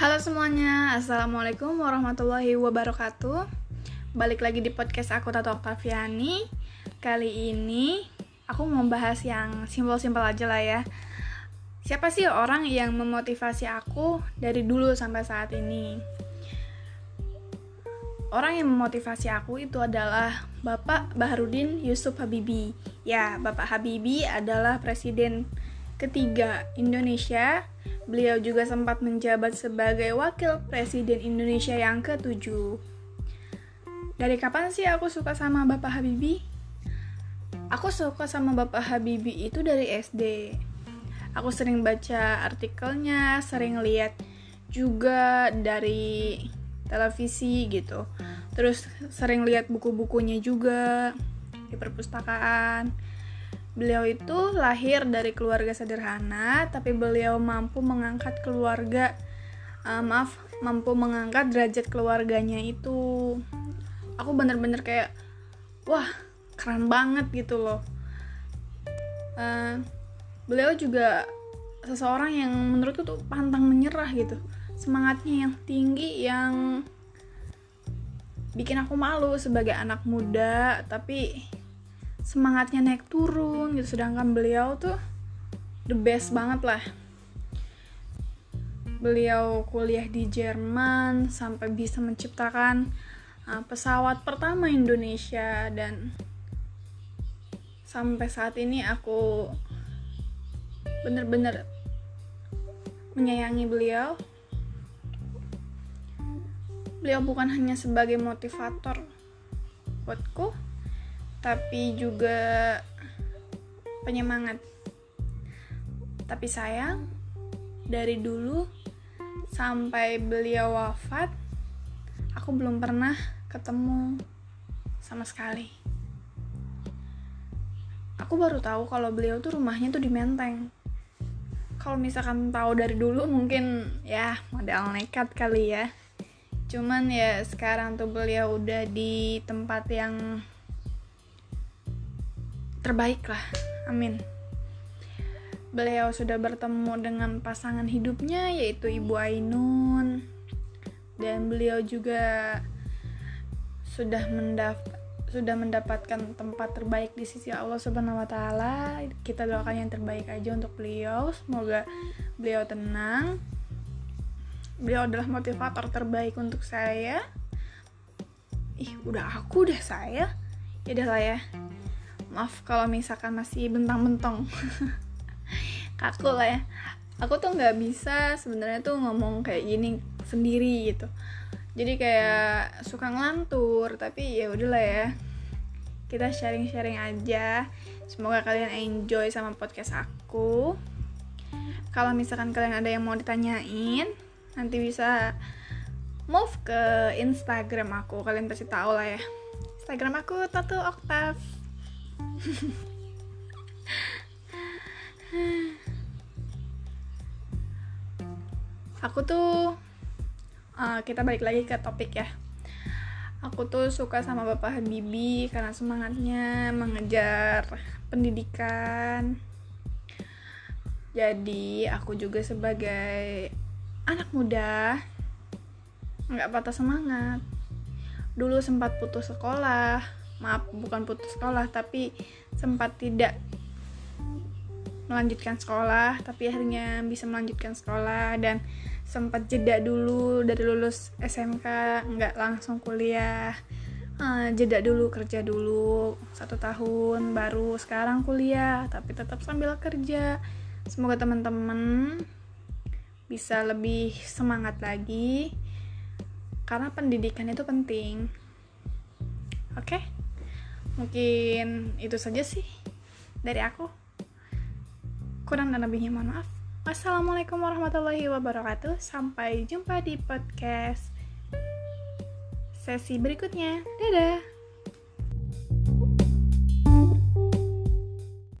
Halo semuanya, Assalamualaikum warahmatullahi wabarakatuh. Balik lagi di podcast aku Tato Oktaviani Kali ini aku mau bahas yang simpel-simpel aja lah ya. Siapa sih orang yang memotivasi aku dari dulu sampai saat ini? Orang yang memotivasi aku itu adalah Bapak Baharudin Yusuf Habibie Ya, Bapak Habibie adalah presiden ketiga Indonesia Beliau juga sempat menjabat sebagai Wakil Presiden Indonesia yang ketujuh. Dari kapan sih aku suka sama Bapak Habibie? Aku suka sama Bapak Habibie itu dari SD. Aku sering baca artikelnya, sering lihat juga dari televisi gitu. Terus sering lihat buku-bukunya juga di perpustakaan Beliau itu lahir dari keluarga sederhana, tapi beliau mampu mengangkat keluarga, uh, maaf, mampu mengangkat derajat keluarganya itu. Aku bener-bener kayak, wah, keren banget gitu loh. Uh, beliau juga seseorang yang menurutku tuh pantang menyerah gitu, semangatnya yang tinggi, yang bikin aku malu sebagai anak muda, tapi semangatnya naik turun gitu. Sedangkan beliau tuh the best banget lah. Beliau kuliah di Jerman sampai bisa menciptakan uh, pesawat pertama Indonesia. Dan sampai saat ini aku bener-bener menyayangi beliau. Beliau bukan hanya sebagai motivator buatku tapi juga penyemangat. Tapi sayang, dari dulu sampai beliau wafat, aku belum pernah ketemu sama sekali. Aku baru tahu kalau beliau tuh rumahnya tuh di Menteng. Kalau misalkan tahu dari dulu mungkin ya modal nekat kali ya. Cuman ya sekarang tuh beliau udah di tempat yang terbaik lah amin beliau sudah bertemu dengan pasangan hidupnya yaitu Ibu Ainun dan beliau juga sudah mendapat sudah mendapatkan tempat terbaik di sisi Allah Subhanahu wa taala. Kita doakan yang terbaik aja untuk beliau. Semoga beliau tenang. Beliau adalah motivator terbaik untuk saya. Ih, udah aku udah saya. Ya lah ya maaf kalau misalkan masih bentang-bentong. Kaku lah ya. Aku tuh nggak bisa sebenarnya tuh ngomong kayak gini sendiri gitu. Jadi kayak suka ngelantur tapi ya udahlah ya. Kita sharing-sharing aja. Semoga kalian enjoy sama podcast aku. Kalau misalkan kalian ada yang mau ditanyain nanti bisa move ke Instagram aku. Kalian pasti tahu lah ya. Instagram aku Tato Octave aku tuh uh, kita balik lagi ke topik ya. Aku tuh suka sama bapak Habibie karena semangatnya mengejar pendidikan. Jadi aku juga sebagai anak muda nggak patah semangat. Dulu sempat putus sekolah maaf bukan putus sekolah tapi sempat tidak melanjutkan sekolah tapi akhirnya bisa melanjutkan sekolah dan sempat jeda dulu dari lulus SMK nggak langsung kuliah. Uh, jeda dulu kerja dulu satu tahun baru sekarang kuliah tapi tetap sambil kerja. Semoga teman-teman bisa lebih semangat lagi karena pendidikan itu penting. Oke? okay? Mungkin itu saja sih dari aku. Kurang dan lebihnya mohon maaf. Wassalamualaikum warahmatullahi wabarakatuh. Sampai jumpa di podcast sesi berikutnya. Dadah